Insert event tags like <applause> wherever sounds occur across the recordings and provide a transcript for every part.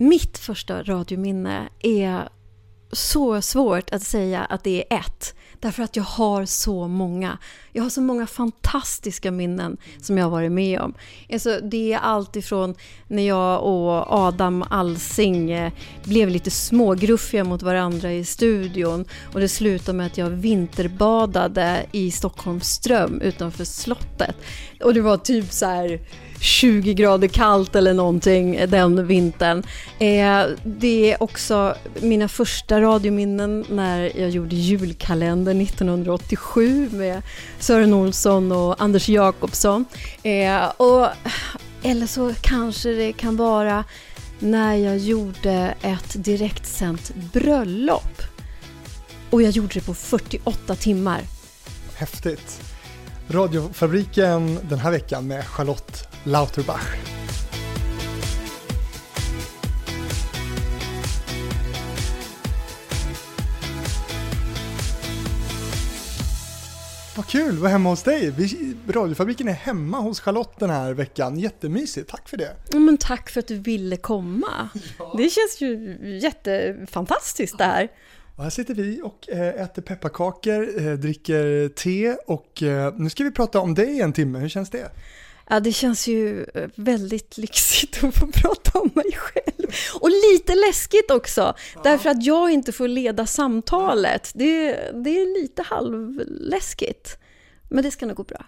Mitt första radiominne är så svårt att säga att det är ett. Därför att jag har så många. Jag har så många fantastiska minnen som jag har varit med om. Alltså, det är allt ifrån när jag och Adam Alsing eh, blev lite smågruffiga mot varandra i studion och det slutade med att jag vinterbadade i Stockholms ström utanför slottet. Och det var typ så här 20 grader kallt eller någonting den vintern. Eh, det är också mina första radiominnen när jag gjorde julkalendern 1987 med Sören Olsson och Anders Jakobsson. Eh, och, eller så kanske det kan vara när jag gjorde ett direktsänt bröllop. Och jag gjorde det på 48 timmar. Häftigt. Radiofabriken den här veckan med Charlotte Lauterbach. Vad kul, vara hemma hos dig. Vi, radiofabriken är hemma hos Charlotte den här veckan. Jättemysigt, tack för det. Men tack för att du ville komma. Ja. Det känns ju jättefantastiskt det här. Och här sitter vi och eh, äter pepparkakor, eh, dricker te och eh, nu ska vi prata om dig i en timme. Hur känns det? Ja, det känns ju väldigt lyxigt <laughs> att få prata om mig själv. Och lite läskigt också, ja. därför att jag inte får leda samtalet. Det, det är lite halvläskigt. Men det ska nog gå bra.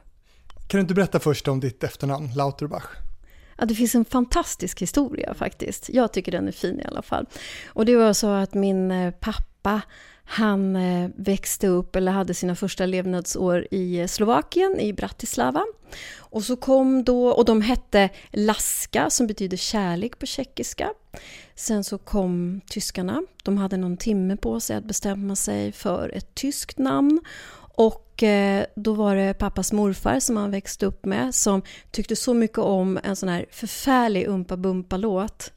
Kan du inte berätta först om ditt efternamn, Lauterbach? Ja, det finns en fantastisk historia faktiskt. Jag tycker den är fin i alla fall. Och det var så att min eh, pappa han eh, växte upp, eller hade sina första levnadsår i eh, Slovakien, i Bratislava. Och så kom då, och de hette Laska, som betyder kärlek på tjeckiska. Sen så kom tyskarna. De hade någon timme på sig att bestämma sig för ett tyskt namn. Och Eh, då var det pappas morfar som han växte upp med som tyckte så mycket om en sån här förfärlig Umpa Bumpa-låt.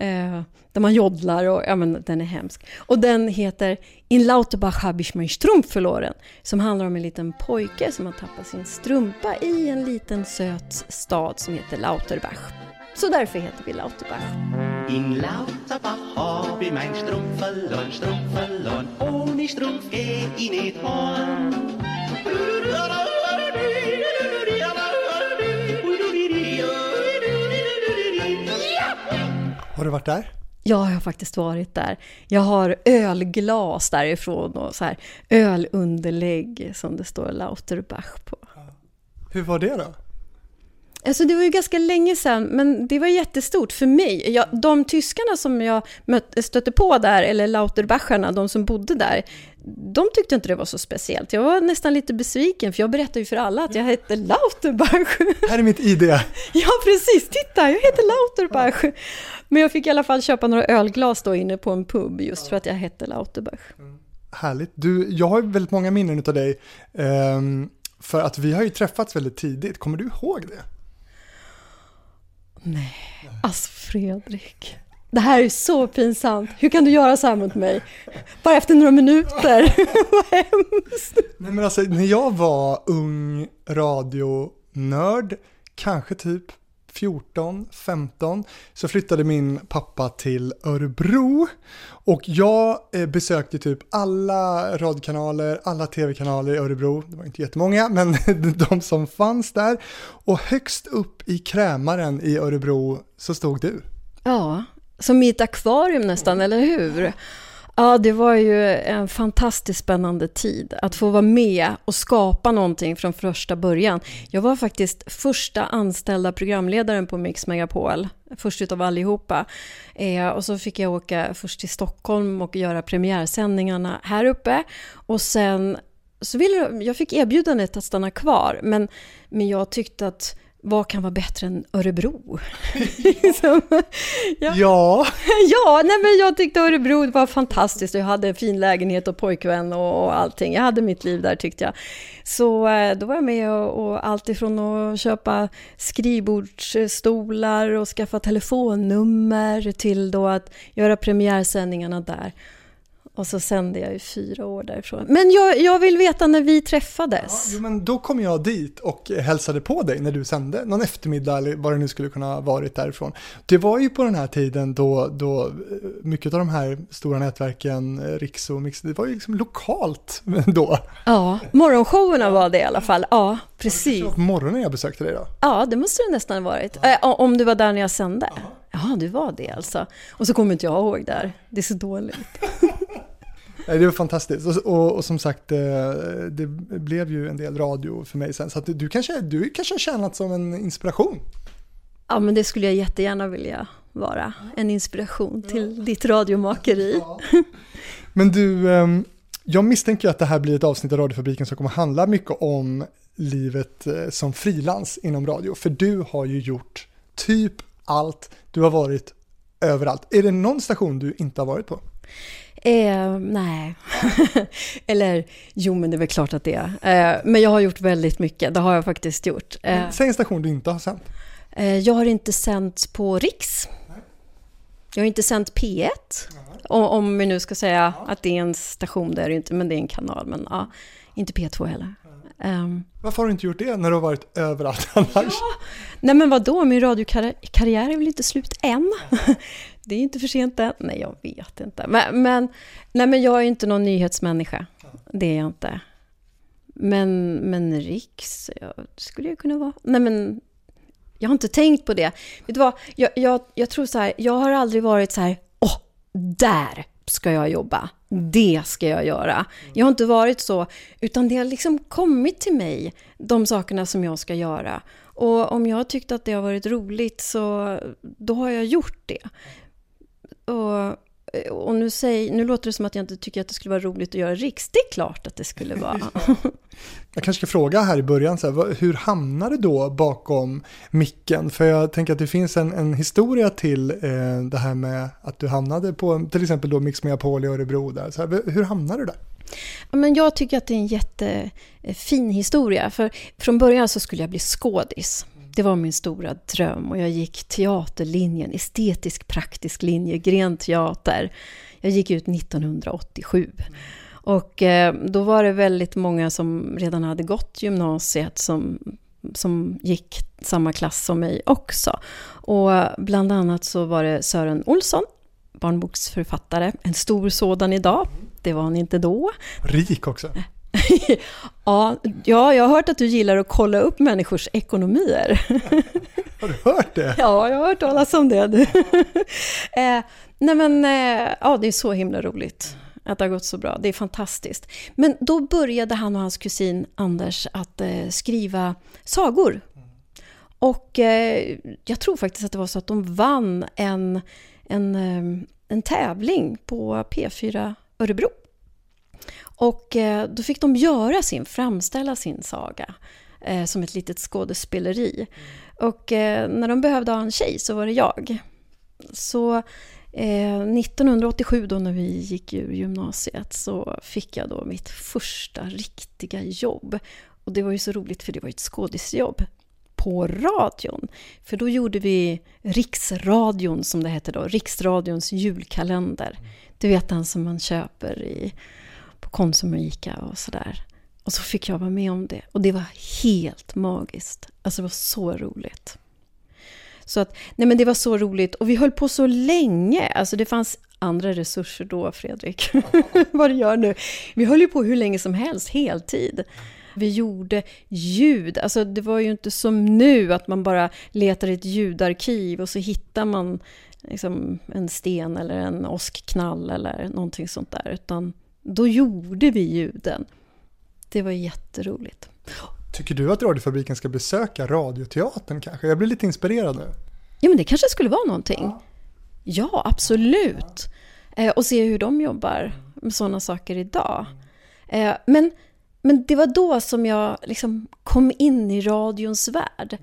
Eh, där man joddlar och ja, men den är hemsk. Och den heter In Lauterbach habe ich mein Strumpf verloren. Som handlar om en liten pojke som har tappat sin strumpa i en liten söt stad som heter Lauterbach. Så därför heter vi Lauterbach. In Lauterbach habe ich mein Strumpf verloren, Strumpf verloren. Ohne Strumpf geh ich nicht horn. Har du varit där? Ja, jag har faktiskt varit där. Jag har ölglas därifrån och så här ölunderlägg som det står Lauterbach på. Hur var det då? Alltså det var ju ganska länge sedan, men det var jättestort för mig. Jag, de tyskarna som jag mötte, stötte på där, eller Lauterbacharna, de som bodde där, de tyckte inte det var så speciellt. Jag var nästan lite besviken, för jag berättade ju för alla att jag hette Lauterbach. Här är mitt ID. <laughs> Ja, precis. Titta, jag heter Lauterbach. Men jag fick i alla fall köpa några ölglas då inne på en pub, just för att jag hette Lauterbach. Mm. Härligt. Du, jag har väldigt många minnen av dig, um, för att vi har ju träffats väldigt tidigt. Kommer du ihåg det? Nej, alltså Fredrik. Det här är så pinsamt. Hur kan du göra så här mot mig? Bara efter några minuter. <laughs> Vad hemskt. Nej men alltså när jag var ung radionörd, kanske typ 14, 15 så flyttade min pappa till Örebro och jag eh, besökte typ alla radkanaler, alla tv-kanaler i Örebro. Det var inte jättemånga, men <laughs> de som fanns där. Och högst upp i krämaren i Örebro så stod du. Ja, som i ett akvarium nästan, eller hur? Ja, det var ju en fantastiskt spännande tid att få vara med och skapa någonting från första början. Jag var faktiskt första anställda programledaren på Mix Megapol, först utav allihopa. Eh, och så fick jag åka först till Stockholm och göra premiärsändningarna här uppe. Och sen så ville jag fick erbjudandet att stanna kvar, men, men jag tyckte att vad kan vara bättre än Örebro? <laughs> liksom. ja. Ja, <laughs> ja nej men jag tyckte Örebro var fantastiskt. Jag hade en fin lägenhet och pojkvän och, och allting. Jag hade mitt liv där tyckte jag. Så eh, då var jag med och, och allt ifrån att köpa skrivbordsstolar och skaffa telefonnummer till då att göra premiärsändningarna där. Och så sände jag i fyra år därifrån. Men jag, jag vill veta när vi träffades. Ja, jo, men då kom jag dit och hälsade på dig när du sände. Någon eftermiddag eller vad det nu skulle kunna ha varit därifrån. Det var ju på den här tiden då, då mycket av de här stora nätverken, Riks och Mix, det var ju liksom lokalt då. Ja, morgonshowerna var det i alla fall. Ja, precis. På morgonen jag besökte dig då? Ja, det måste det nästan ha varit. Ja. Om du var där när jag sände. Ja, du var det alltså. Och så kommer inte jag ihåg där. Det är så dåligt. <laughs> Det var fantastiskt och, och, och, som sagt eh, det blev ju en del radio för mig sen så att du kanske, du kanske har tjänat som en inspiration. Ja men det skulle jag jättegärna vilja vara, en inspiration till ja. ditt radiomakeri. Ja. Men du, ehm, jag misstänker att det här blir ett avsnitt av Radiofabriken som kommer handla mycket om livet eh, som frilans inom radio. För du har ju gjort typ allt, du har varit överallt. Är det någon station du inte har varit på? Eh, nej. <laughs> Eller, jo men det är väl klart att det är. Eh, men jag har gjort väldigt mycket, det har jag faktiskt gjort. Eh, Säg en station du inte har sänt. Eh, jag har inte sänt på Riks. Nej. Jag har inte sänt P1. Om, om vi nu ska säga ja. att det är en station, det är det inte, men det är en kanal. Men ja, inte P2 heller. Um, Varför har du inte gjort det när du har varit överallt <laughs> annars? Ja, nej men vadå, min radiokarriär är väl inte slut än? <laughs> det är inte för sent än. Nej, jag vet inte. Men, men, nej, men jag är inte någon nyhetsmänniska. Det är jag inte. Men, men Riks, ja, skulle jag kunna vara. Nej, men jag har inte tänkt på det. Vet du vad, jag, jag, jag tror så här, jag har aldrig varit så här, åh, där ska jag jobba. Det ska jag göra. Jag har inte varit så, utan det har liksom kommit till mig, de sakerna som jag ska göra. Och om jag har tyckt att det har varit roligt så då har jag gjort det. Och, och nu, säg, nu låter det som att jag inte tycker att det skulle vara roligt att göra riks. Det är klart att det skulle vara. <laughs> jag kanske ska fråga här i början, så här, hur hamnade du då bakom micken? För jag tänker att det finns en, en historia till eh, det här med att du hamnade på till exempel då Mix Megapol i Örebro. Där. Så här, hur hamnade du där? men jag tycker att det är en jättefin historia. För från början så skulle jag bli skådis. Det var min stora dröm och jag gick teaterlinjen, estetisk praktisk linje, grenteater. Jag gick ut 1987. Och eh, då var det väldigt många som redan hade gått gymnasiet som, som gick samma klass som mig också. Och bland annat så var det Sören Olsson, barnboksförfattare, en stor sådan idag. Det var han inte då. Rik också. <laughs> ja, ja, jag har hört att du gillar att kolla upp människors ekonomier. <laughs> har du hört det? Ja, jag har hört talas om det. <laughs> eh, nej men, eh, ja, det är så himla roligt att det har gått så bra. Det är fantastiskt. Men då började han och hans kusin Anders att eh, skriva sagor. Och eh, jag tror faktiskt att det var så att de vann en, en, eh, en tävling på P4 Örebro. Och eh, då fick de göra sin, framställa sin saga eh, som ett litet skådespeleri. Och eh, när de behövde ha en tjej så var det jag. Så Eh, 1987 då när vi gick ur gymnasiet så fick jag då mitt första riktiga jobb. Och det var ju så roligt för det var ett skådisjobb på radion. För då gjorde vi Riksradion som det hette då, Riksradions julkalender. Du vet den som man köper i på Konsum och Ica och sådär. Och så fick jag vara med om det. Och det var helt magiskt. Alltså det var så roligt. Så att, nej men det var så roligt. Och vi höll på så länge. Alltså det fanns andra resurser då, Fredrik. <laughs> Vad du gör nu. Vi höll ju på hur länge som helst, heltid. Vi gjorde ljud. Alltså det var ju inte som nu, att man bara letar i ett ljudarkiv och så hittar man liksom en sten eller en åskknall eller någonting sånt där. Utan då gjorde vi ljuden. Det var jätteroligt. Tycker du att Radiofabriken ska besöka Radioteatern kanske? Jag blir lite inspirerad nu. Ja, men det kanske skulle vara någonting. Ja, ja absolut. Eh, och se hur de jobbar med sådana saker idag. Eh, men, men det var då som jag liksom kom in i radions värld.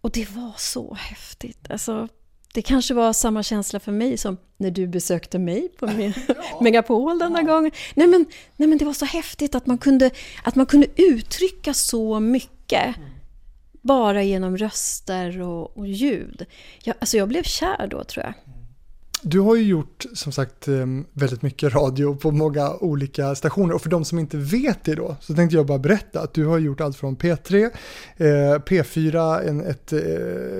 Och det var så häftigt. Alltså, det kanske var samma känsla för mig som när du besökte mig på <laughs> min ja. Megapol denna ja. gång. Nej men, nej men det var så häftigt att man kunde, att man kunde uttrycka så mycket mm. bara genom röster och, och ljud. Jag, alltså jag blev kär då tror jag. Du har ju gjort som sagt eh, väldigt mycket radio på många olika stationer och för de som inte vet det då så tänkte jag bara berätta att du har gjort allt från P3, eh, P4, en, ett eh,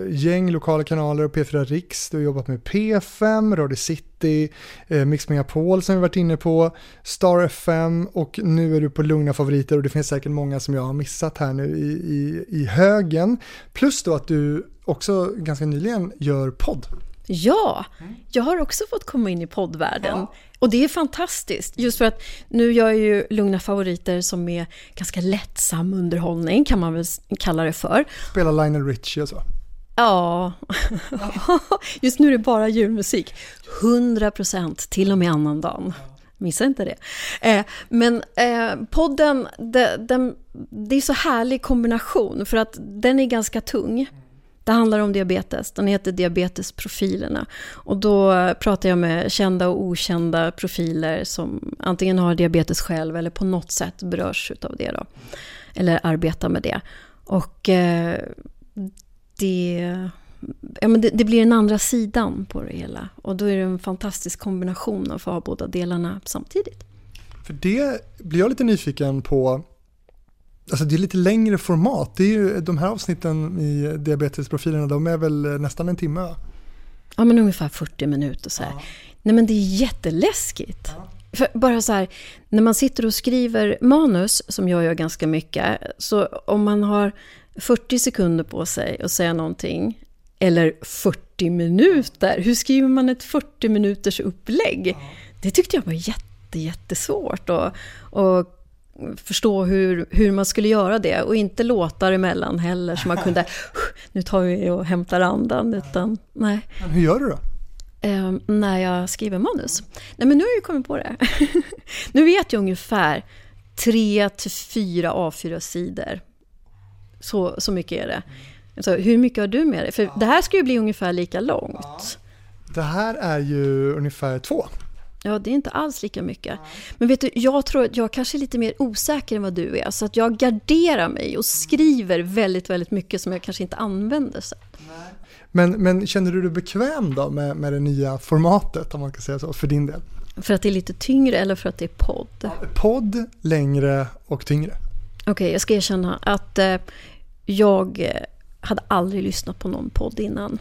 gäng lokala kanaler och P4 Riks, du har jobbat med P5, Radio City, eh, Mix Megapol som vi varit inne på, Star FM och nu är du på Lugna Favoriter och det finns säkert många som jag har missat här nu i, i, i högen. Plus då att du också ganska nyligen gör podd. Ja, jag har också fått komma in i poddvärlden. Ja. Och det är fantastiskt, just för att nu gör jag ju Lugna favoriter som är ganska lättsam underhållning, kan man väl kalla det för. Spela Lionel Richie och så. Ja, <laughs> just nu är det bara julmusik. 100% till och med annandagen. Missa inte det. Eh, men eh, podden, det, den, det är så härlig kombination för att den är ganska tung. Det handlar om diabetes. Den heter Diabetesprofilerna. Och då pratar jag med kända och okända profiler som antingen har diabetes själv eller på något sätt berörs av det. Då. Eller arbetar med det. Och eh, det, ja, men det, det, blir den andra sidan på det hela. Och då är det en fantastisk kombination att få ha båda delarna samtidigt. För det blir jag lite nyfiken på Alltså det är lite längre format. Det är ju, de här avsnitten i diabetesprofilerna, de är väl nästan en timme? Ja, men ungefär 40 minuter så ja. Nej, men det är jätteläskigt. Ja. För bara så här, när man sitter och skriver manus, som jag gör ganska mycket, så om man har 40 sekunder på sig att säga någonting, eller 40 minuter, hur skriver man ett 40 minuters upplägg? Ja. Det tyckte jag var jätte, jättesvårt. Och, och förstå hur, hur man skulle göra det och inte låta emellan heller så man kunde <laughs> nu tar vi och hämtar andan utan nej. Hur gör du då? Eh, när jag skriver manus? Nej men nu har jag ju kommit på det. <laughs> nu vet jag ungefär tre till fyra A4-sidor. Så, så mycket är det. Så hur mycket har du med dig? För det här ska ju bli ungefär lika långt. Det här är ju ungefär två. Ja, det är inte alls lika mycket. Men vet du, jag tror att jag kanske är lite mer osäker än vad du är. Så att jag garderar mig och skriver väldigt, väldigt mycket som jag kanske inte använder sen. Men, men känner du dig bekväm då med, med det nya formatet, om man kan säga så, för din del? För att det är lite tyngre eller för att det är podd? Ja, podd, längre och tyngre. Okej, okay, jag ska erkänna att eh, jag eh, hade aldrig lyssnat på någon podd innan.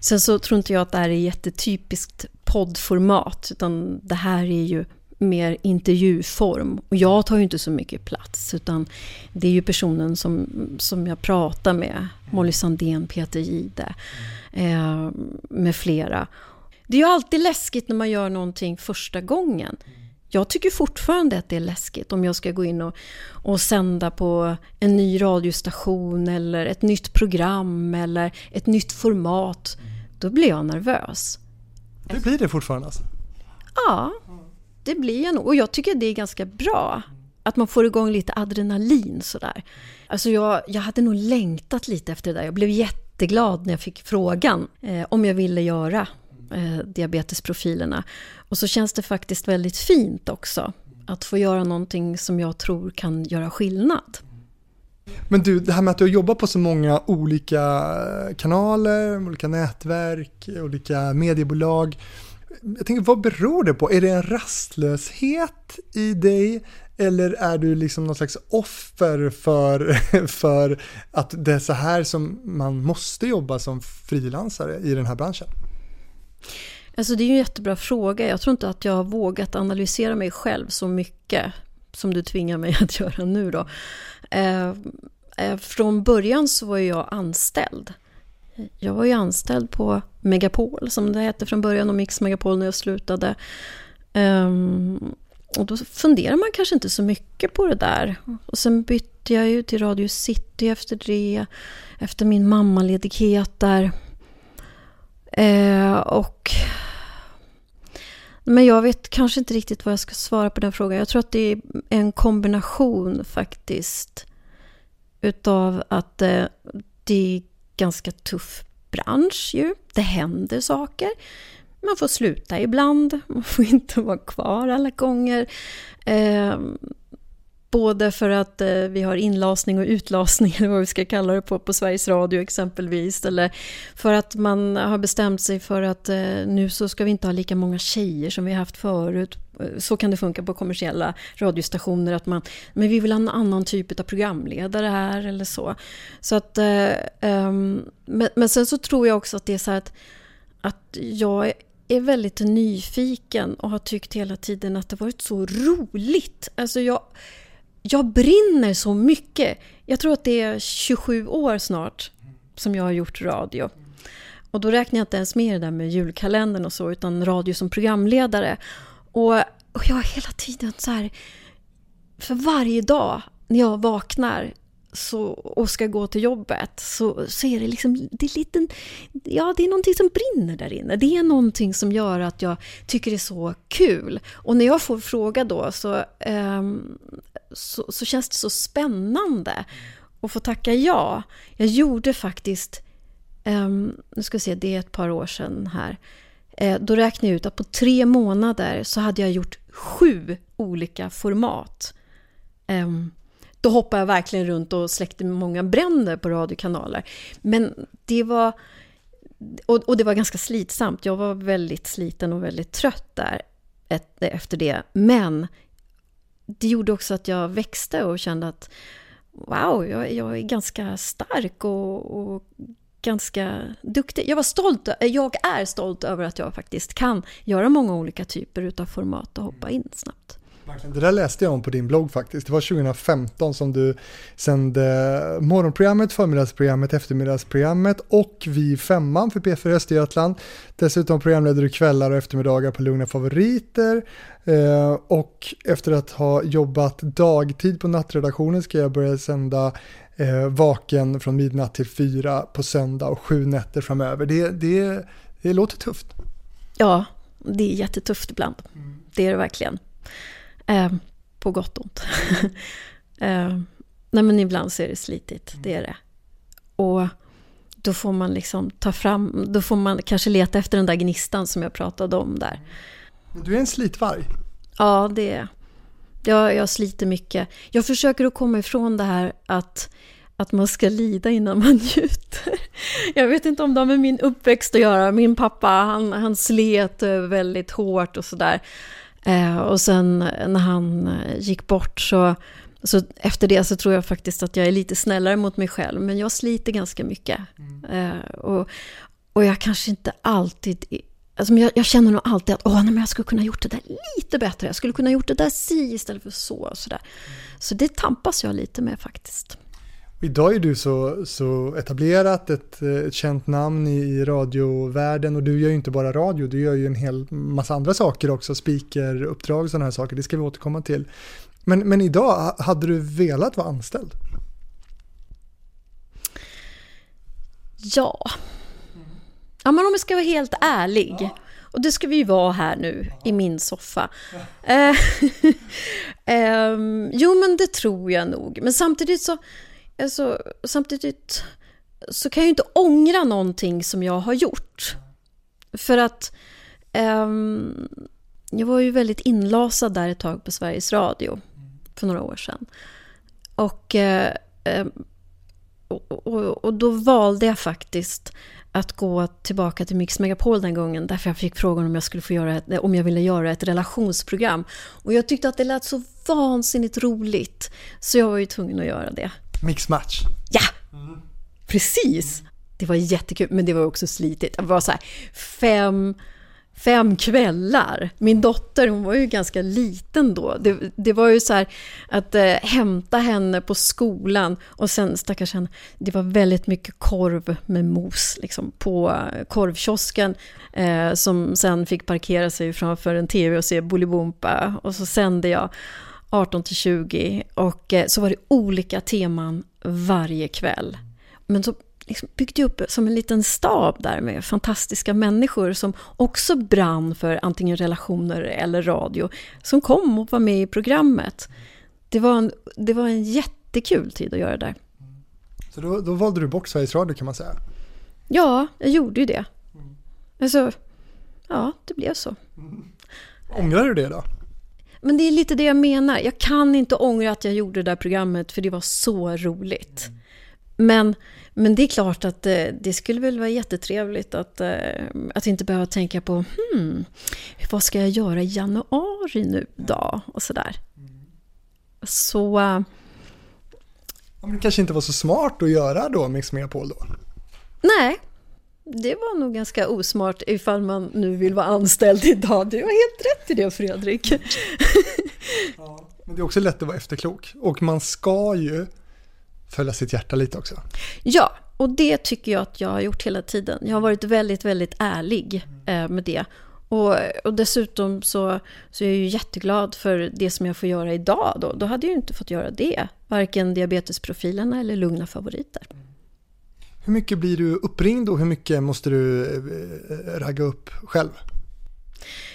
Sen så tror inte jag att det här är jättetypiskt poddformat, utan det här är ju mer intervjuform. Och jag tar ju inte så mycket plats, utan det är ju personen som, som jag pratar med, Molly Sandén, Peter Gide, eh, med flera. Det är ju alltid läskigt när man gör någonting första gången. Jag tycker fortfarande att det är läskigt om jag ska gå in och, och sända på en ny radiostation eller ett nytt program eller ett nytt format. Då blir jag nervös. Det blir det fortfarande alltså? Ja, det blir jag nog. Och jag tycker det är ganska bra. Att man får igång lite adrenalin sådär. Alltså jag, jag hade nog längtat lite efter det där. Jag blev jätteglad när jag fick frågan eh, om jag ville göra eh, diabetesprofilerna. Och så känns det faktiskt väldigt fint också. Att få göra någonting som jag tror kan göra skillnad. Men du, det här med att du har jobbat på så många olika eh, kanaler, olika nätverk, olika mediebolag. Jag tänker, vad beror det på? Är det en rastlöshet i dig? Eller är du liksom någon slags offer för, <laughs> för att det är så här som man måste jobba som frilansare i den här branschen? Alltså det är en jättebra fråga. Jag tror inte att jag har vågat analysera mig själv så mycket som du tvingar mig <laughs> att göra nu då. Eh, eh, från början så var jag anställd. Jag var ju anställd på Megapol, som det hette från början, och Mix Megapol när jag slutade. Ehm, och då funderar man kanske inte så mycket på det där. Och sen bytte jag ju till Radio City efter det, efter min mammaledighet där. Eh, och men jag vet kanske inte riktigt vad jag ska svara på den frågan. Jag tror att det är en kombination faktiskt utav att eh, det är ganska tuff bransch ju. Det händer saker. Man får sluta ibland, man får <laughs> inte vara kvar alla gånger. Eh, Både för att eh, vi har inlasning och utlasning, <laughs> eller vad vi ska kalla det på, på Sveriges Radio exempelvis. Eller för att man har bestämt sig för att eh, nu så ska vi inte ha lika många tjejer som vi har haft förut. Eh, så kan det funka på kommersiella radiostationer, att man, men vi vill ha en annan typ av programledare här eller så. så att, eh, um, men, men sen så tror jag också att det är så här att, att jag är väldigt nyfiken och har tyckt hela tiden att det varit så roligt. Alltså jag, jag brinner så mycket. Jag tror att det är 27 år snart som jag har gjort radio. Och då räknar jag inte ens med det där med julkalendern och så, utan radio som programledare. Och, och jag har hela tiden så här, för varje dag när jag vaknar så, och ska gå till jobbet så, så är det liksom, det är liten, ja det är någonting som brinner där inne. Det är någonting som gör att jag tycker det är så kul. Och när jag får fråga då så, um, så, så, känns det så spännande att få tacka ja. Jag gjorde faktiskt, um, nu ska vi se, det är ett par år sedan här. Uh, då räknade jag ut att på tre månader så hade jag gjort sju olika format. Um, då hoppade jag verkligen runt och släckte många bränder på radiokanaler. Men det var... Och, och, det var ganska slitsamt. Jag var väldigt sliten och väldigt trött där efter det. Men det gjorde också att jag växte och kände att wow, jag, jag är ganska stark och, och, ganska duktig. Jag var stolt, jag är stolt över att jag faktiskt kan göra många olika typer av format och hoppa in snabbt. Det där läste jag om på din blogg faktiskt. Det var 2015 som du sände morgonprogrammet, förmiddagsprogrammet, eftermiddagsprogrammet och Vi femman för P4 Östergötland. Dessutom programledde du kvällar och eftermiddagar på Lugna Favoriter. Eh, och efter att ha jobbat dagtid på nattredaktionen ska jag börja sända eh, Vaken från midnatt till fyra på söndag och sju nätter framöver. Det, det, det låter tufft. Ja, det är jättetufft ibland. Mm. Det är det verkligen. Eh, på gott och ont. <laughs> eh, nej men ibland så är det slitigt, det är det. Och då får man liksom ta fram, då får man kanske leta efter den där gnistan som jag pratade om där. Du är en slitvarg. Ja, det är jag. Jag sliter mycket. Jag försöker att komma ifrån det här att, att man ska lida innan man <laughs> njuter. Jag vet inte om det har med min uppväxt att göra. Min pappa, han, han slet väldigt hårt och sådär. Eh, och sen när han eh, gick bort så, så efter det så tror jag faktiskt att jag är lite snällare mot mig själv. Men jag sliter ganska mycket. Mm. Eh, och, och jag kanske inte alltid... Alltså jag, jag känner nog alltid att Åh, nej, men jag skulle kunna gjort det där lite bättre. Jag skulle kunna gjort det där si istället för så. Och så, där. Mm. så det tampas jag lite med faktiskt. Idag är du så, så etablerat, ett, ett känt namn i, i radiovärlden och du gör ju inte bara radio, du gör ju en hel massa andra saker också, speakeruppdrag och sådana här saker, det ska vi återkomma till. Men, men idag, hade du velat vara anställd? Ja. Ja, men om jag ska vara helt ärlig. Ja. Och det ska vi ju vara här nu ja. i min soffa. Ja. um, <laughs> jo, men det tror jag nog. Men samtidigt så alltså, samtidigt så kan jag ju inte ångra någonting som jag har gjort. För att um, jag var ju väldigt inlasad där ett tag på Sveriges Radio för några år sedan. Och, uh, och, och, och, då valde jag faktiskt att gå tillbaka till Mix Megapol den gången därför jag fick frågan om jag skulle få göra ett, om jag ville göra ett relationsprogram. Och jag tyckte att det lät så vansinnigt roligt så jag var ju tvungen att göra det. Mixmatch. Ja! Precis! Det var jättekul, men det var också slitigt. Det var så här, fem, fem kvällar. Min dotter, hon var ju ganska liten då. Det, det var ju så här att eh, hämta henne på skolan och sen stackars henne, det var väldigt mycket korv med mos liksom, på eh, korvkiosken eh, som sen fick parkera sig framför en tv och se Bolibompa och så sände jag 18 till 20 och eh, så var det olika teman varje kväll. Men så liksom byggde jag upp som en liten stab där med fantastiska människor som också brann för antingen relationer eller radio, som kom och var med i programmet. Det var en, det var en jättekul tid att göra det där. Så då, då valde du bort Sveriges Radio kan man säga? Ja, jag gjorde ju det. Alltså, ja, det blev så. Ångrar du det då? Men det är lite det jag menar. Jag kan inte ångra att jag gjorde det där programmet för det var så roligt. Mm. Men, men det är klart att det, eh, det skulle väl vara jättetrevligt att, eh, att inte behöva tänka på hmm, vad ska jag göra i januari nu då? Och sådär. Så... Uh, men det kanske inte var så smart att göra då Mix Megapol då? Nej, det var nog ganska osmart ifall man nu vill vara anställd idag. Du har helt rätt i det Fredrik. Ja, men det är också lätt att vara efterklok och man ska ju följa sitt hjärta lite också. Ja, och det tycker jag att jag har gjort hela tiden. Jag har varit väldigt, väldigt ärlig eh, med det. Och, och dessutom så, så är jag ju jätteglad för det som jag får göra idag. Då, då hade jag ju inte fått göra det. Varken diabetesprofilerna eller lugna favoriter. Hur mycket blir du uppringd och hur mycket måste du eh, ragga upp själv?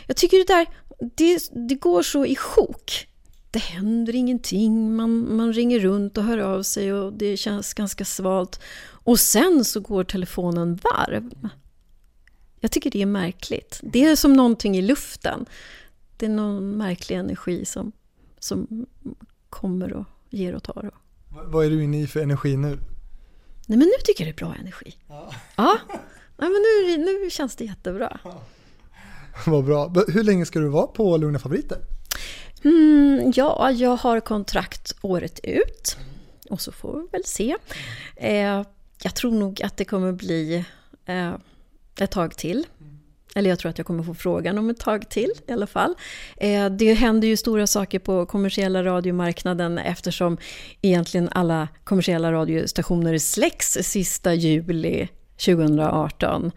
Jag tycker det där, det, det går så i sjok. Det händer ingenting, man, man ringer runt och hör av sig och det känns ganska svalt. Och sen så går telefonen varv. Jag tycker det är märkligt. Det är som någonting i luften. Det är någon märklig energi som, som kommer och ger och tar. Vad är du inne i för energi nu? Nej men nu tycker jag det är bra energi. Ja. ja. Nej, men nu, nu känns det jättebra. Ja. Vad bra. Hur länge ska du vara på Lugna Favoriter? Mm, ja, jag har kontrakt året ut. Och så får vi väl se. Eh, jag tror nog att det kommer bli eh, ett tag till. Eller jag tror att jag kommer få frågan om ett tag till i alla fall. Eh, det händer ju stora saker på kommersiella radiomarknaden eftersom egentligen alla kommersiella radiostationer släcks sista juli 2018.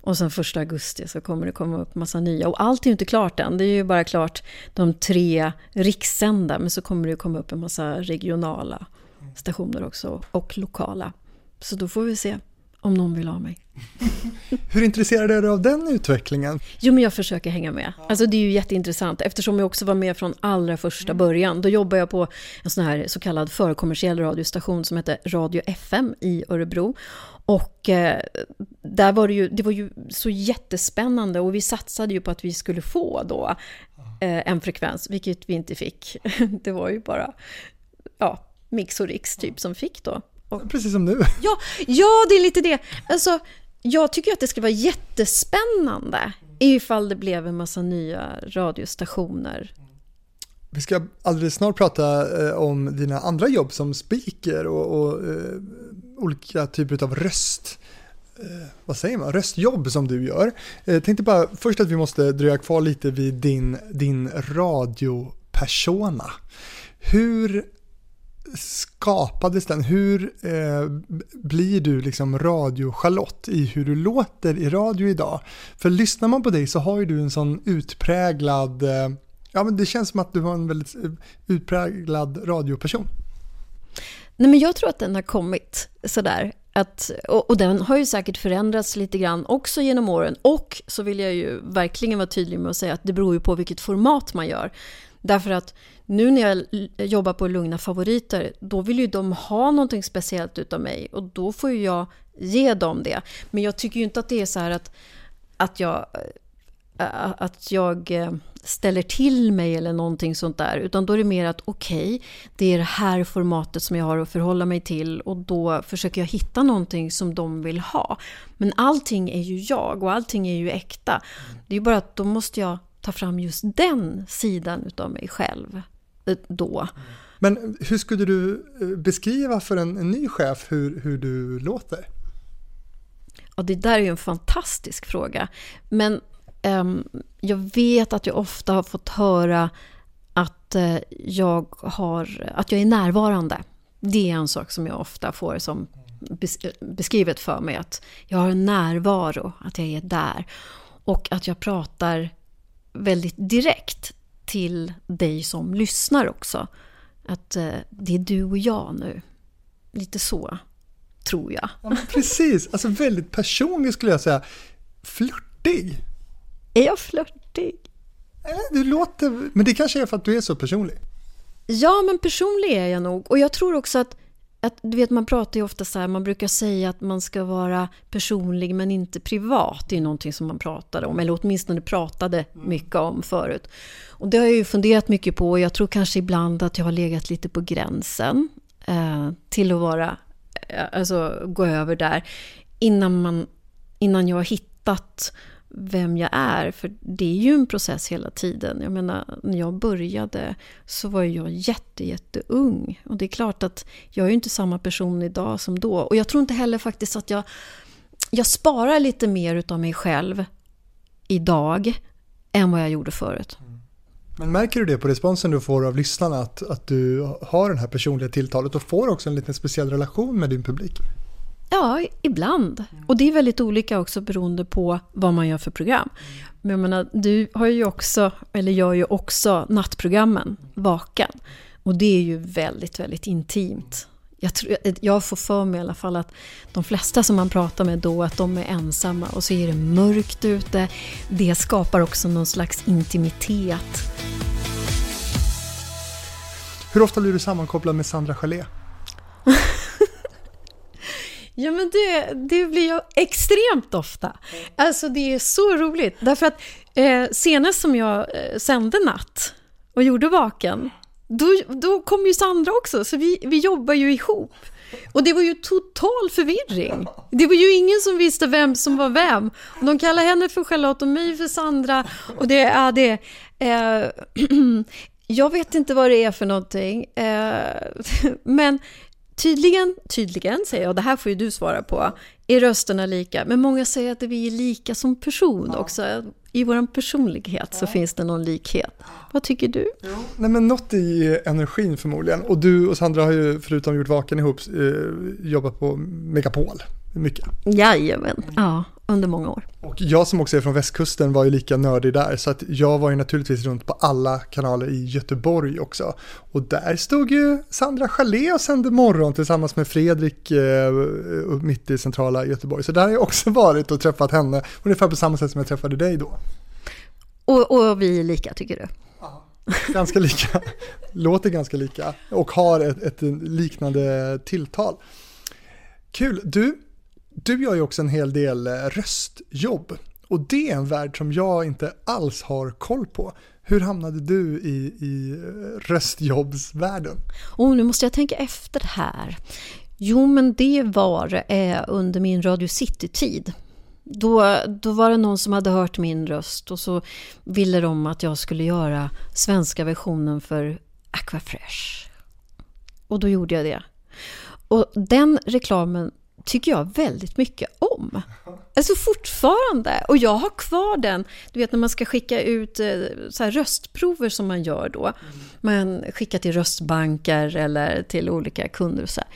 Och sen första augusti så kommer det komma upp massa nya. Och allt är ju inte klart än. Det är ju bara klart de tre rikssända. Men så kommer det komma upp en massa regionala stationer också. Och lokala. Så då får vi se om någon vill ha mig. <laughs> Hur intresserad är du av den utvecklingen? Jo, men jag försöker hänga med. Alltså det är ju jätteintressant eftersom jag också var med från allra första mm. början. Då jobbade jag på en sån här så kallad förkommersiell radiostation som hette Radio FM i Örebro. Och eh, där var det ju, det var ju så jättespännande och vi satsade ju på att vi skulle få då eh, en frekvens, vilket vi inte fick. <laughs> Det var ju bara ja, Mix och Riks typ som fick då. Och, Precis som nu. <laughs> Ja, ja, det är lite det. Alltså, jag tycker att det skulle vara jättespännande ifall det blev en massa nya radiostationer. Vi ska alldeles snart prata eh, om dina andra jobb som speaker och, och eh, olika typer av röst eh, vad säger man, röstjobb som du gör. Jag tänkte bara först att vi måste dröja kvar lite vid din, din radiopersona. Hur skapades den? Hur eh, blir du liksom radio-Charlotte i hur du låter i radio idag? För lyssnar man på dig så har ju du en sån utpräglad, eh, ja men det känns som att du har en väldigt eh, utpräglad radioperson. Nej men jag tror att den har kommit sådär. Att, och, och, den har ju säkert förändrats lite grann också genom åren. Och så vill jag ju verkligen vara tydlig med att säga att det beror ju på vilket format man gör. Därför att nu när jag jobbar på Lugna Favoriter, då vill ju de ha någonting speciellt utav mig och då får ju jag ge dem det. Men jag tycker ju inte att det är så här att, att jag eh, att jag eh, ställer till mig eller någonting sånt där. Utan då är det mer att okej, okay, det är det här formatet som jag har att förhålla mig till och då försöker jag hitta någonting som de vill ha. Men allting är ju jag och allting är ju äkta. Det är ju bara att då måste jag ta fram just den sidan utav mig själv eh, då. Men hur skulle du eh, beskriva för en, en ny chef hur, hur du låter? Och det där är ju en fantastisk fråga. Men um, jag vet att jag ofta har fått höra att, uh, jag har, att jag är närvarande. Det är en sak som jag ofta får som beskrivet för mig. Att jag har en närvaro, att jag är där. Och att jag pratar väldigt direkt till dig som lyssnar också. Att eh, det är du och jag nu. Lite så, tror jag. Ja, precis, alltså väldigt personlig skulle jag säga. Flörtig. Är jag flörtig? Du låter, men det kanske är för att du är så personlig. Ja, men personlig är jag nog. Och jag tror också att att, du vet, man pratar ju ofta så här, man brukar säga att man ska vara personlig men inte privat. Det är någonting som man pratade om, eller åtminstone pratade mycket om förut. Och det har jag ju funderat mycket på och jag tror kanske ibland att jag har legat lite på gränsen eh, till att vara, eh, alltså gå över där innan, man, innan jag har hittat vem jag är. För det är ju en process hela tiden. Jag menar, när jag började så var jag jätte, jätteung. Och det är klart att jag är ju inte samma person idag som då. Och jag tror inte heller faktiskt att jag... Jag sparar lite mer utav mig själv idag än vad jag gjorde förut. Mm. Men märker du det på responsen du får av lyssnarna att, att du har det här personliga tilltalet och får också en liten speciell relation med din publik? Ja, ibland. Och det är väldigt olika också beroende på vad man gör för program. Men jag menar, du har ju också, eller gör ju också nattprogrammen, Vaken. Och det är ju väldigt, väldigt intimt. Jag, tror, jag får för mig i alla fall att de flesta som man pratar med då, att de är ensamma och så är det mörkt ute. Det skapar också någon slags intimitet. Hur ofta blir du sammankopplad med Sandra Chalé? <laughs> Ja, men det, det blir jag extremt ofta. Alltså det är så roligt. Därför att eh, senast som jag eh, sände natt och gjorde Vaken, då, då kom ju Sandra också, så vi, vi jobbar ju ihop. Och det var ju total förvirring. Det var ju ingen som visste vem som var vem. Och de kallar henne för Charlotte och mig för Sandra. Och det är det. Eh, <clears throat> jag vet inte vad det är för någonting. Eh, <laughs> men Tydligen, tydligen säger jag, det här får ju du svara på, är rösterna lika? Men många säger att vi är lika som person ja. också. I vår personlighet så finns det någon likhet. Vad tycker du? Ja. Nej men något i energin förmodligen. Och du och Sandra har ju förutom gjort Vaken ihop eh, jobbat på Megapol mycket. Jajamän, ja under många år. Och jag som också är från västkusten var ju lika nördig där så att jag var ju naturligtvis runt på alla kanaler i Göteborg också. Och där stod ju Sandra Chalé och sände morgon tillsammans med Fredrik eh, mitt i centrala Göteborg. Så där har jag också <laughs> varit och träffat henne ungefär på samma sätt som jag träffade dig då. Och, och vi är lika tycker du? Ja, ganska lika. <laughs> Låter ganska lika och har ett, ett liknande tilltal. Kul. Du, du gör ju också en hel del eh, röstjobb och det är en värld som jag inte alls har koll på. Hur hamnade du i, i eh, röstjobbsvärlden? Oh, nu måste jag tänka efter här. Jo, men det var eh, under min Radio City-tid. Då, då var det någon som hade hört min röst och så ville de att jag skulle göra svenska versionen för Aquafresh. Och då gjorde jag det. Och den reklamen tycker jag väldigt mycket om. Alltså fortfarande. Och jag har kvar den. Du vet när man ska skicka ut eh, så här röstprover som man gör då. Man skickar till röstbanker eller till olika kunder och så här.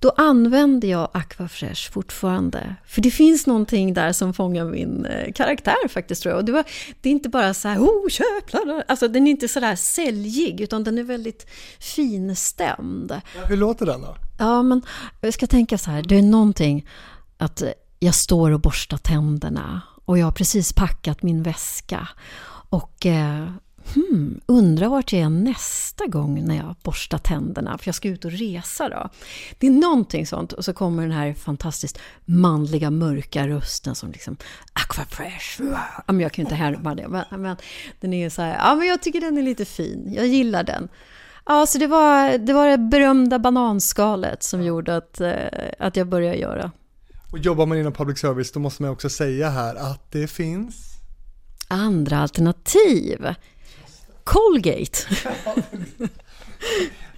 Då använder jag Aquafresh fortfarande. För det finns någonting där som fångar min eh, karaktär faktiskt tror jag. Och det, var, det är inte bara så här, oh köp, Alltså den är inte så där säljig, utan den är väldigt finstämd. Hur låter den då? Ja, men jag ska tänka så här, det är någonting att jag står och borstar tänderna och jag har precis packat min väska och eh, hmm, undrar vart jag är nästa gång när jag borstar tänderna, för jag ska ut och resa då. Det är någonting sånt och så kommer den här fantastiskt manliga mörka rösten som liksom Aquafresh. Men jag kan ju inte härma det, men, men den är så här, ja men jag tycker den är lite fin, jag gillar den. Ja, så det var det, var det berömda bananskalet som gjorde att, eh, att jag började göra. Och jobbar man inom public service då måste man också säga här att det finns andra alternativ. Colgate. <laughs>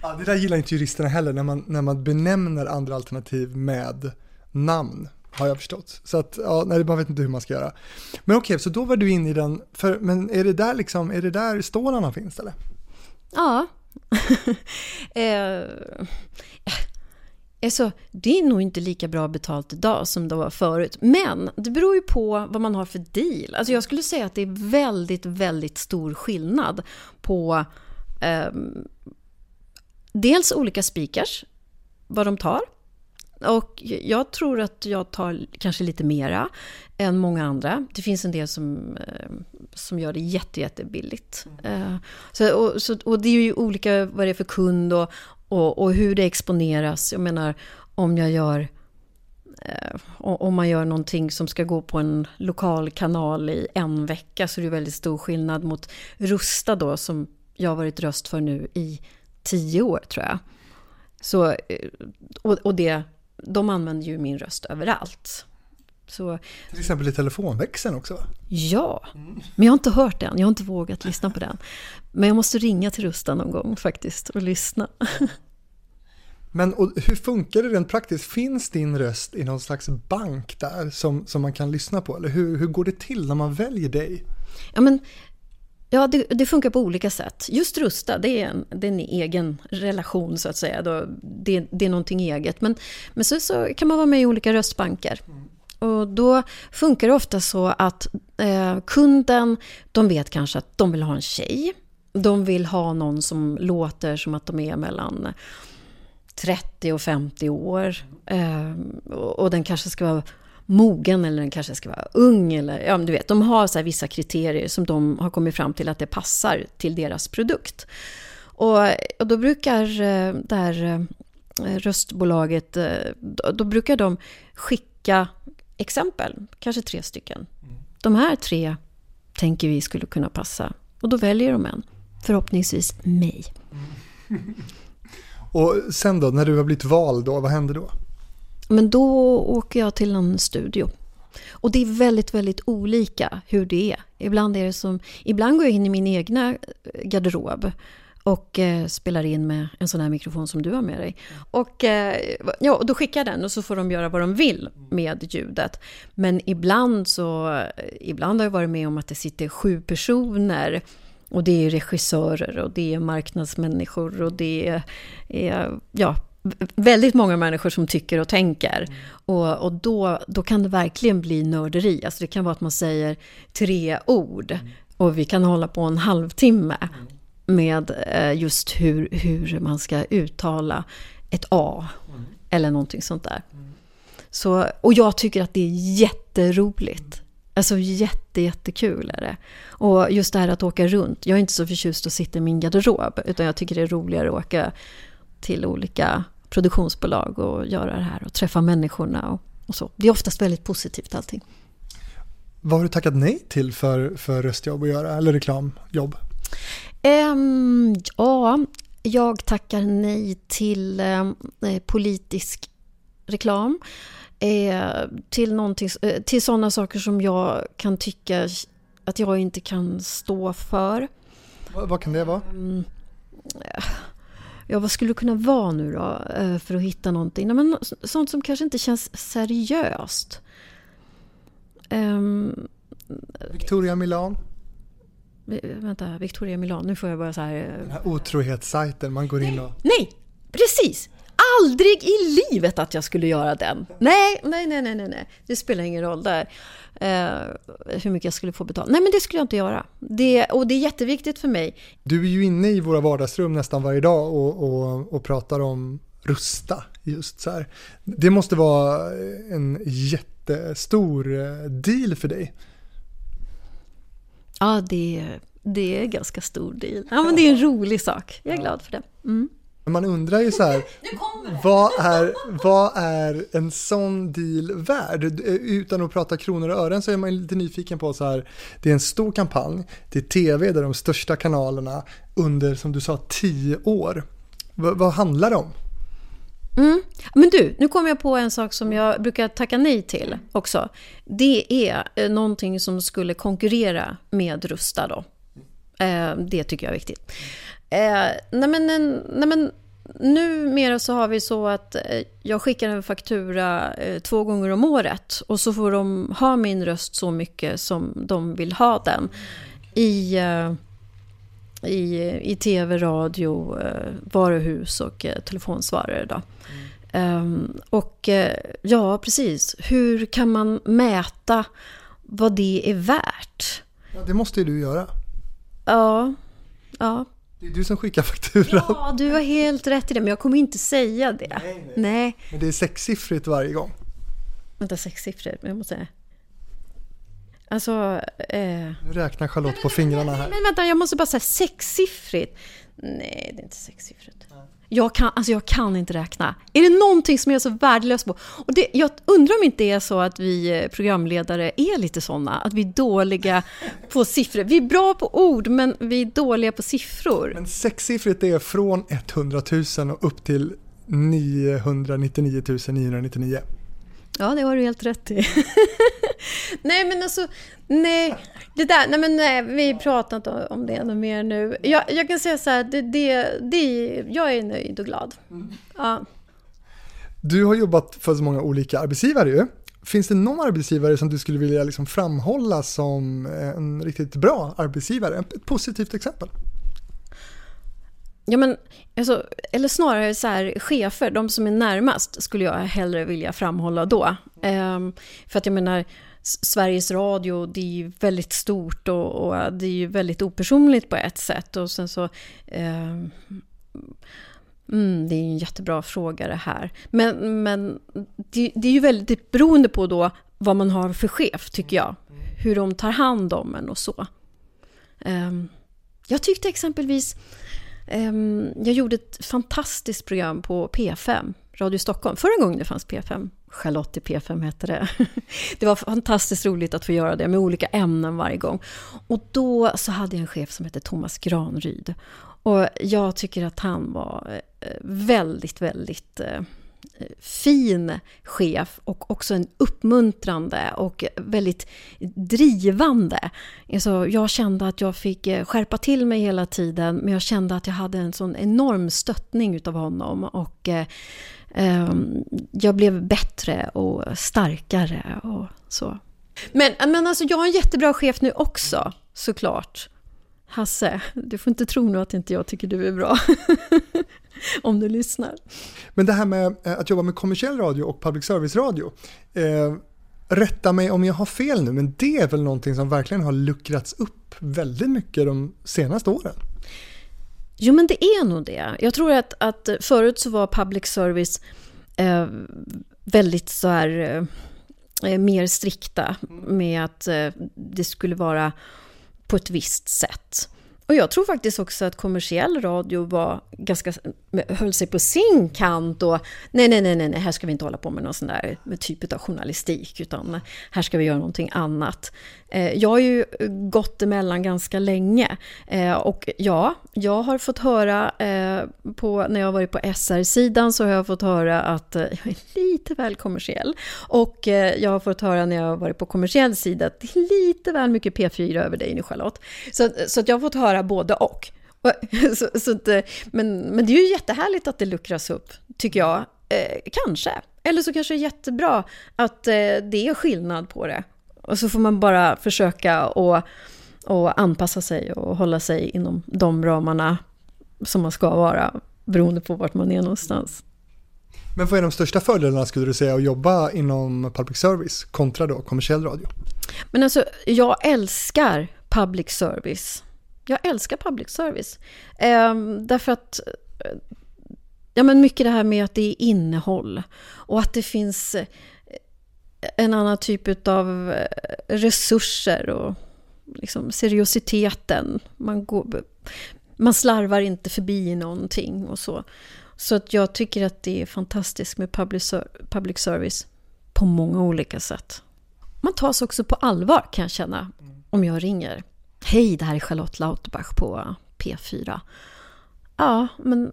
ja, det där gillar inte juristerna heller när man, när man benämner andra alternativ med namn. Har jag förstått. Så att, ja, nej, man vet inte hur man ska göra. Men okej, okay, så då var du inne i den, för, men är det där liksom, är det där stålarna finns eller? Ja, <laughs> eh, Alltså, det är nog inte lika bra betalt idag som det var förut. Men det beror ju på vad man har för deal. Alltså jag skulle säga att det är väldigt, väldigt stor skillnad på eh, dels olika speakers, vad de tar. Och jag tror att jag tar kanske lite mera än många andra. Det finns en del som, eh, som gör det jätte, jättebilligt. Mm. Så, och, så, och det är ju olika vad det är för kund och, och, och hur det exponeras. Jag menar, om jag gör eh, om man gör någonting som ska gå på en lokal kanal i en vecka så är det väldigt stor skillnad mot Rusta då som jag har varit röst för nu i tio år tror jag. Så, eh, och, och det, de använder ju min röst överallt. Så, Till exempel i telefonväxeln också va? Ja, men jag har inte hört den. Jag har inte vågat lyssna på den. Men jag måste ringa till Rusta någon gång faktiskt och lyssna. Men och hur funkar det rent praktiskt? Finns din röst i någon slags bank där som, som man kan lyssna på? Eller hur, hur går det till när man väljer dig? Ja, men, ja det, det funkar på olika sätt. Just Rusta, det är en, det är en egen relation så att säga. Det, det är någonting eget. Men, men så, så kan man vara med i olika röstbanker. Och då funkar det ofta så att eh, kunden, de vet kanske att de vill ha en tjej. De vill ha någon som låter som att de är mellan 30 och 50 år. Eh, och den kanske ska vara mogen eller den kanske ska vara ung. Eller, ja, du vet, de har så vissa kriterier som de har kommit fram till att det passar till deras produkt. Och, och då brukar eh, här eh, röstbolaget, eh, då, då brukar de skicka exempel, kanske tre stycken. De här tre tänker vi skulle kunna passa. Och då väljer de en, förhoppningsvis mig. <laughs> Och sen då, när du har blivit vald då, vad händer då? Men då åker jag till en studio. Och det är väldigt, väldigt olika hur det är. Ibland är det som, ibland går jag in i min egna garderob och eh, spelar in med en sån här mikrofon som du har med dig. Och, eh, ja, och då skickar jag den och så får de göra vad de vill med ljudet. Men ibland så, eh, ibland har jag varit med om att det sitter sju personer och det är regissörer och det är marknadsmänniskor och det är, ja, väldigt många människor som tycker och tänker. Och, och då, då kan det verkligen bli nörderi. Alltså det kan vara att man säger tre ord och vi kan hålla på en halvtimme. Med eh, just hur, hur man ska uttala ett A mm. eller någonting sånt där. Mm. Så, och jag tycker att det är jätteroligt. Alltså jätte, jättekul är det. Och just det här att åka runt. Jag är inte så förtjust att sitta i min garderob. Utan jag tycker det är roligare att åka till olika produktionsbolag och göra det här och träffa människorna och, och så. Det är oftast väldigt positivt allting. Vad har du tackat nej till för, för röstjobb att göra, eller reklamjobb? Um, ja, jag tackar nej till eh, politisk reklam. Eh, till, eh, till sådana saker som jag kan tycka att jag inte kan stå för. Vad, vad kan det vara? Um, ja, vad skulle det kunna vara nu då eh, för att hitta någonting? Nej, men sånt som kanske inte känns seriöst. Um, Victoria Milan? Vänta, Victoria Milan, nu får jag bara så här... Eh, Den här otrohetssajten, man går in och... Nej, precis! Aldrig i livet att jag skulle göra den. Nej, nej, nej, nej, nej. Det spelar ingen roll där. Eh, hur mycket jag skulle få betalt. Nej, men det skulle jag inte göra. Det, och det är jätteviktigt för mig. Du är ju inne i våra vardagsrum nästan varje dag och, och, och pratar om Rusta. Just så här. Det måste vara en jättestor eh, deal för dig. Ja, det, det är en ganska stor deal. Ja, men det är en rolig sak. Jag är glad för det. Mm. Man undrar ju så här, <laughs> vad är, vad är en sån deal värd? Utan att prata kronor och ören så är man lite nyfiken på så här, det är en stor kampanj, det är tv där de största kanalerna under, som du sa, tio år. V vad handlar det om? Mm. Men du, nu kommer jag på en sak som jag brukar tacka nej till också. Det är eh, någonting som skulle konkurrera med Rusta då. Eh, det tycker jag är viktigt. Eh, nej men, nej men numera så har vi så att eh, jag skickar en faktura eh, två gånger om året och så får de ha min röst så mycket som de vill ha den. I, i, i tv, radio, varuhus och telefonsvarare. Då. Um, och uh, ja, precis. Hur kan man mäta vad det är värt? Ja, det måste ju du göra. Ja, ja. Det är du som skickar fakturan. Ja, du har helt rätt i det, men jag kommer inte säga det. Nej, nej. nej. Men det är sexsiffrigt varje gång. Vänta, sexsiffrigt? Jag måste... Alltså... Eh... Nu räknar Charlotte på fingrarna här. Men vänta, jag måste bara säga sexsiffrigt. Nej, det är inte sexsiffrigt. Jag kan, alltså jag kan inte räkna. Är det någonting som jag är så värdelös på? Och det, jag undrar om inte det är så att vi eh, programledare är lite sådana. Att vi är dåliga på siffror. Vi är bra på ord, men vi är dåliga på siffror. Men sexsiffrigt är från 100 000 och upp till 999 999. Ja, det har du helt rätt i. <laughs> nej, men alltså, nej, det där, nej men nej, vi pratar inte om det ännu mer nu. Jag, jag kan säga så här, det, det, det, jag är nöjd och glad. Mm. Ja. Du har jobbat för så många olika arbetsgivare ju. Finns det någon arbetsgivare som du skulle vilja liksom framhålla som en riktigt bra arbetsgivare? Ett positivt exempel? Ja, men, alltså, eller snarare så här, chefer, de som är närmast, skulle jag hellre vilja framhålla då. Um, för att jag menar, Sveriges Radio, det är ju väldigt stort och, och, det är ju väldigt opersonligt på ett sätt. Och sen så... Um, mm, det är ju en jättebra fråga det här. Men, men det, det är ju väldigt beroende på då vad man har för chef, tycker jag. Hur de tar hand om en och så. Um, jag tyckte exempelvis Ehm, jag gjorde ett fantastiskt program på P5, Radio Stockholm, förra gången det fanns P5. Charlotte i P5 hette det. <laughs> Det var fantastiskt roligt att få göra det med olika ämnen varje gång. Och då så hade jag en chef som hette Thomas Granryd. Och jag tycker att han var eh, väldigt, väldigt eh, fin chef och också en uppmuntrande och väldigt drivande. Alltså jag kände att jag fick eh, skärpa till mig hela tiden men jag kände att jag hade en sån enorm stöttning utav honom och eh, ehm, jag blev bättre och starkare och så. Men, men alltså jag har en jättebra chef nu också, såklart. Hasse, du får inte tro nu att inte jag tycker du är bra. <laughs> Om du lyssnar. Men det här med eh, att jobba med kommersiell radio och public service-radio. Eh, rätta mig om jag har fel nu, men det är väl någonting som verkligen har luckrats upp väldigt mycket de senaste åren? Jo, men det är nog det. Jag tror att, att förut så var public service eh, väldigt så här eh, mer strikta med att eh, det skulle vara på ett visst sätt. Och jag tror faktiskt också att kommersiell radio var ganska, höll sig på sin kant och nej, nej, nej, nej, här ska vi inte hålla på med någon sån där typ av journalistik, utan här ska vi göra någonting annat. Eh, jag har ju gått emellan ganska länge eh, och ja, jag har fått höra eh, på, när jag har varit på SR-sidan så har jag fått höra att jag är lite väl kommersiell. Och jag har fått höra när jag har varit på kommersiell sida att det är lite väl mycket P4 över dig nu Charlotte. Så, så att jag har fått höra både och. <laughs> Så, så att, men, men det är ju jättehärligt att det luckras upp, tycker jag. Eh, kanske. Eller så kanske det är jättebra att eh, det är skillnad på det. Och så får man bara försöka och, och anpassa sig och hålla sig inom de ramarna som man ska vara, beroende på vart man är någonstans. Men vad är de största fördelarna skulle du säga att jobba inom public service kontra då kommersiell radio? Men alltså, jag älskar public service. Jag älskar public service. Eh, därför att ja, men mycket det här med att det är innehåll och att det finns en annan typ av eh, resurser och liksom seriositeten. Man, går, man slarvar inte förbi någonting och så. Så att jag tycker att det är fantastiskt med public, public service på många olika sätt. Man tas också på allvar kan jag känna om jag ringer. Hej, det här är Charlotte Lauterbach på P4. Ja, men,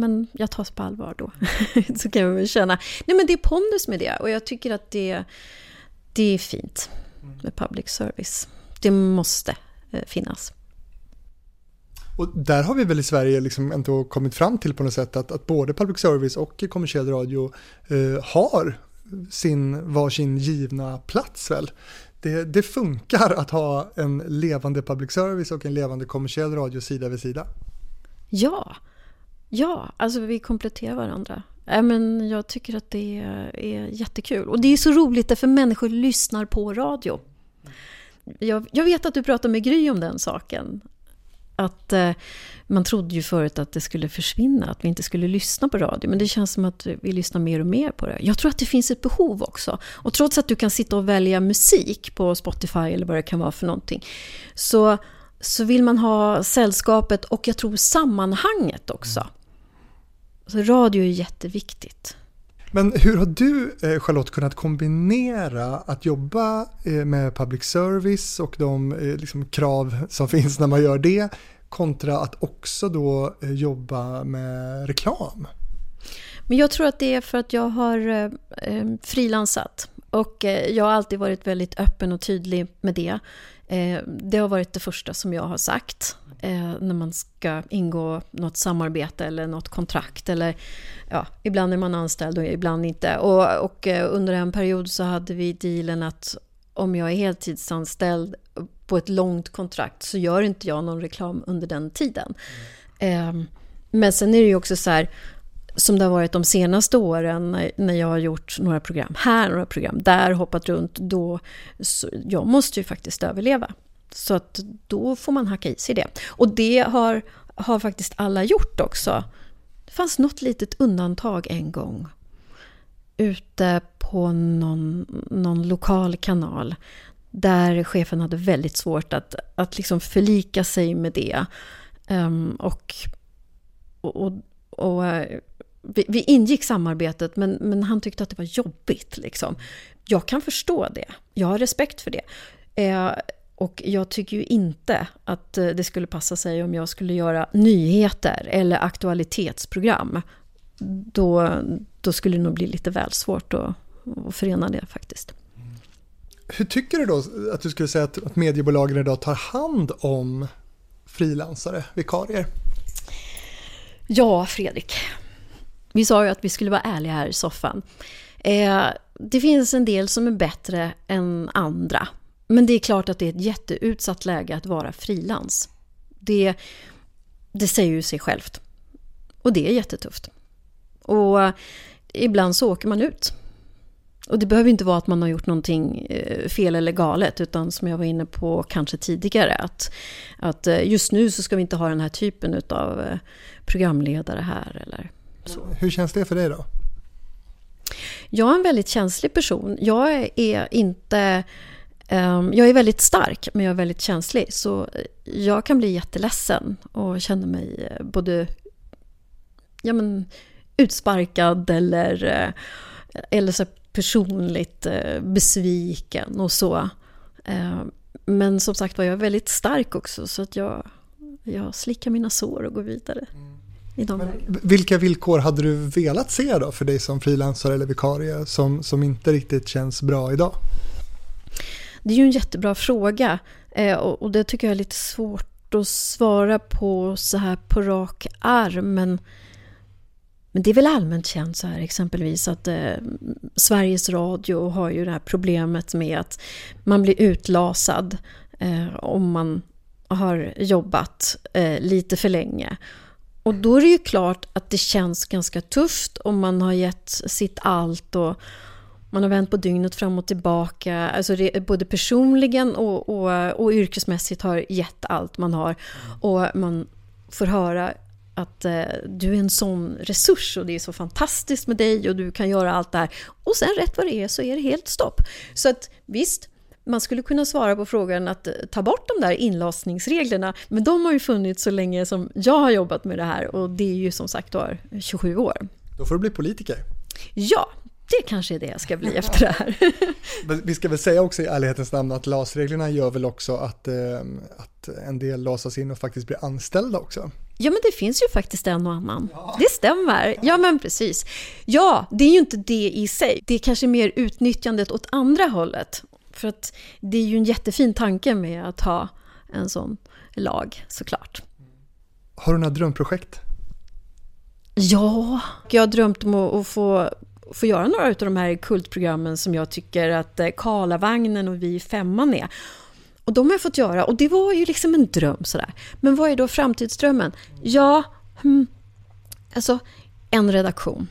men jag tas på allvar då. <laughs> Så kan jag väl känna. Nej, men det är pondus med det och jag tycker att det, det är fint med public service. Det måste eh, finnas. Och där har vi väl i Sverige liksom ändå kommit fram till på något sätt att, att både public service och kommersiell radio eh, har sin varsin givna plats väl det, det funkar att ha en levande public service och en levande kommersiell radio sida vid sida. Ja, ja, alltså vi kompletterar varandra. Äh, men jag tycker att det är, är jättekul. Och det är så roligt därför människor lyssnar på radio. Jag, jag vet att du pratar med Gry om den saken. Att eh, man trodde ju förut att det skulle försvinna, att vi inte skulle lyssna på radio. Men det känns som att vi lyssnar mer och mer på det. Jag tror att det finns ett behov också. Och trots att du kan sitta och välja musik på Spotify eller vad det kan vara för någonting. Så, så vill man ha sällskapet och jag tror sammanhanget också. Så radio är jätteviktigt. Men hur har du, eh, Charlotte, kunnat kombinera att jobba eh, med public service och de eh, liksom, krav som finns när man gör det kontra att också då jobba med reklam? Men jag tror att det är för att jag har eh, frilansat och jag har alltid varit väldigt öppen och tydlig med det. Eh, det har varit det första som jag har sagt eh, när man ska ingå något samarbete eller något kontrakt. Eller, ja, ibland är man anställd och ibland inte. Och, och eh, under en period så hade vi dealen att om jag är heltidsanställd på ett långt kontrakt så gör inte jag någon reklam under den tiden. Mm. Men sen är det ju också så här, som det har varit de senaste åren när jag har gjort några program här, några program där, hoppat runt, då, jag måste ju faktiskt överleva. Så att då får man hacka i sig det. Och det har, har faktiskt alla gjort också. Det fanns något litet undantag en gång. Ute på någon, någon lokal kanal. Där chefen hade väldigt svårt att, att liksom förlika sig med det. Um, och, och, och, och vi, vi, ingick samarbetet men, men han tyckte att det var jobbigt. Liksom. Jag kan förstå det. Jag har respekt för det. Eh, och jag tycker ju inte att eh, det skulle passa sig om jag skulle göra nyheter eller aktualitetsprogram. Då, då skulle det nog bli lite väl svårt att, att förena det faktiskt. Hur tycker du då att du skulle säga att, att mediebolagen idag tar hand om frilansare, vikarier? Ja, Fredrik. Vi sa ju att vi skulle vara ärliga här i soffan. Eh, det finns en del som är bättre än andra. Men det är klart att det är ett jätteutsatt läge att vara frilans. Det, det säger ju sig självt. Och det är jättetufft. Och eh, ibland så åker man ut. Och det behöver inte vara att man har gjort någonting eh, fel eller galet, utan som jag var inne på kanske tidigare, att, att eh, just nu så ska vi inte ha den här typen av programledare här. Eller. Hur känns det för dig då? Jag är en väldigt känslig person. Jag är inte Ehm, jag är väldigt stark, men jag är väldigt känslig. Så jag kan bli jätteledsen och känna mig eh, både ja, men, utsparkad eller, eh, eller så personligt eh, besviken och så. Ehm, men som sagt var, jag är väldigt stark också så att jag, jag slickar mina sår och går vidare. I de vilka villkor hade du velat se då för dig som frilansare eller vikarie som, som inte riktigt känns bra idag? Det är ju en jättebra fråga eh, och, det tycker jag är lite svårt att svara på så här på rak arm. Men, men det är väl allmänt känt så här exempelvis att eh, Sveriges Radio har ju det här problemet med att man blir utlasad eh, om man har jobbat eh, lite för länge. Och då är det ju klart att det känns ganska tufft om man har gett sitt allt och man har vänt på dygnet fram och tillbaka. Alltså det, både personligen och, och, och yrkesmässigt har gett allt man har. Och man får höra att eh, du är en sån resurs och det är så fantastiskt med dig och du kan göra allt det här. Och sen rätt vad det är så är det helt stopp. Så att visst, man skulle kunna svara på frågan att eh, ta bort de där inlasningsreglerna, men de har ju funnits så länge som jag har jobbat med det här och det är ju som sagt var 27 år. Då får du bli politiker. Ja, det kanske är det jag ska bli efter det här. <laughs> Vi ska väl säga också i ärlighetens namn att LAS-reglerna gör väl också att, eh, att en del lasas in och faktiskt blir anställda också. Ja, men det finns ju faktiskt en och annan. Ja. Det stämmer. Ja, men precis. Ja, det är ju inte det i sig. Det är kanske mer utnyttjandet åt andra hållet. För att det är ju en jättefin tanke med att ha en sån lag, såklart. Har du några drömprojekt? Ja, jag har drömt om att få få göra några av de här kultprogrammen som jag tycker att eh, Karlavagnen och Vi femman är. Och de har jag fått göra och det var ju liksom en dröm sådär. Men vad är då framtidsdrömmen? Ja, hmm, alltså en redaktion.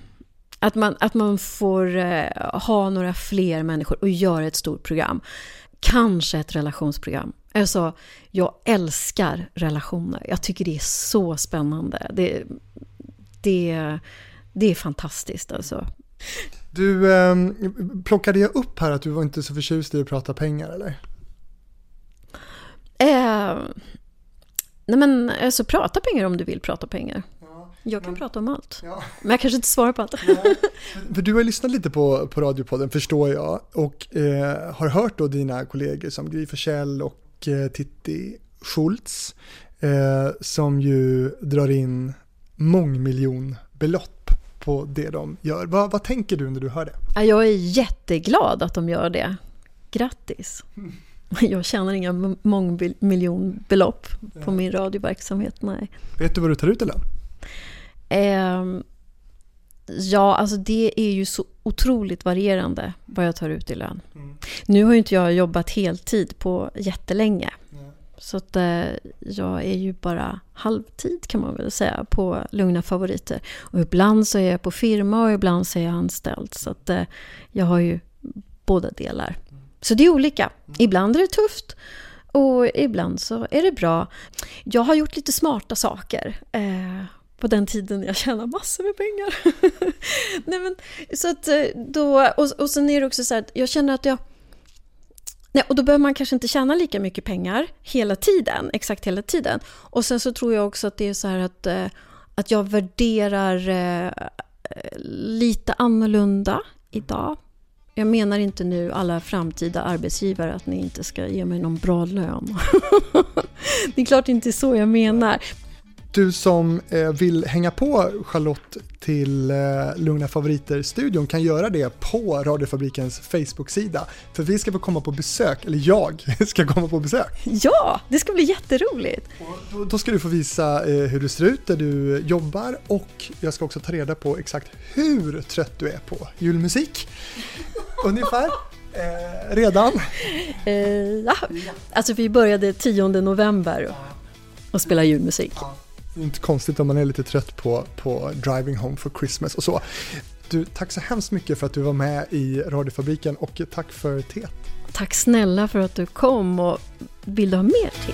Att man, att man får eh, ha några fler människor och göra ett stort program. Kanske ett relationsprogram. Alltså, jag älskar relationer. Jag tycker det är så spännande. Det, det, det är fantastiskt alltså. Du, eh, plockade jag upp här att du var inte så förtjust i att prata pengar eller? Eh, nej men alltså prata pengar om du vill prata pengar. Jag kan men, prata om allt. Ja. Men jag kanske inte svarar på allt. Nej, <laughs> för du har lyssnat lite på, på radiopodden förstår jag och eh, har hört då dina kollegor som Gry Forssell och eh, Titti Schultz eh, som ju drar in mångmiljonbelopp på det de gör. Va, vad tänker du när du hör det? Jag är jätteglad att de gör det. Grattis! Mm. <laughs> Jag tjänar inga mångmiljonbelopp på min radioverksamhet, nej. Vet du vad du tar ut i lön? Eh, ja, alltså det är ju så otroligt varierande vad jag tar ut i lön. Mm. Nu har ju inte jag jobbat heltid på jättelänge. Mm. Så att eh, jag är ju bara halvtid kan man väl säga på Lugna Favoriter. Och ibland så är jag på firma och ibland så är jag anställd. Så att eh, jag har ju båda delar. Mm. Så det är olika. Mm. Ibland är det tufft och ibland så är det bra. Jag har gjort lite smarta saker. Eh, på den tiden jag tjänade massor med pengar. <laughs> Nej, men, så att eh, då, och, och sen är det också så att jag känner att jag... Nej, och då behöver man kanske inte tjäna lika mycket pengar hela tiden, exakt hela tiden. Och sen så tror jag också att det är så här att, eh, att jag värderar eh, lite annorlunda idag. Jag menar inte nu alla framtida arbetsgivare att ni inte ska ge mig någon bra lön. <laughs> det är klart inte så jag menar. Du som eh, vill hänga på Charlotte till eh, Lugna Favoriter-studion kan göra det på Radiofabrikens Facebook-sida. För vi ska få komma på besök, eller jag <laughs> ska komma på besök. Ja, det ska bli jätteroligt. Då, då, ska du få visa eh, hur du ser ut där du jobbar och jag ska också ta reda på exakt hur trött du är på julmusik. <laughs> Ungefär. Eh, redan? Eh, ja. Alltså vi började 10 november och spela julmusik. Inte konstigt om man är lite trött på, på Driving Home for Christmas och så. Du, tack så hemskt mycket för att du var med i radiofabriken och tack för teet. Tack snälla för att du kom och vill du ha mer te?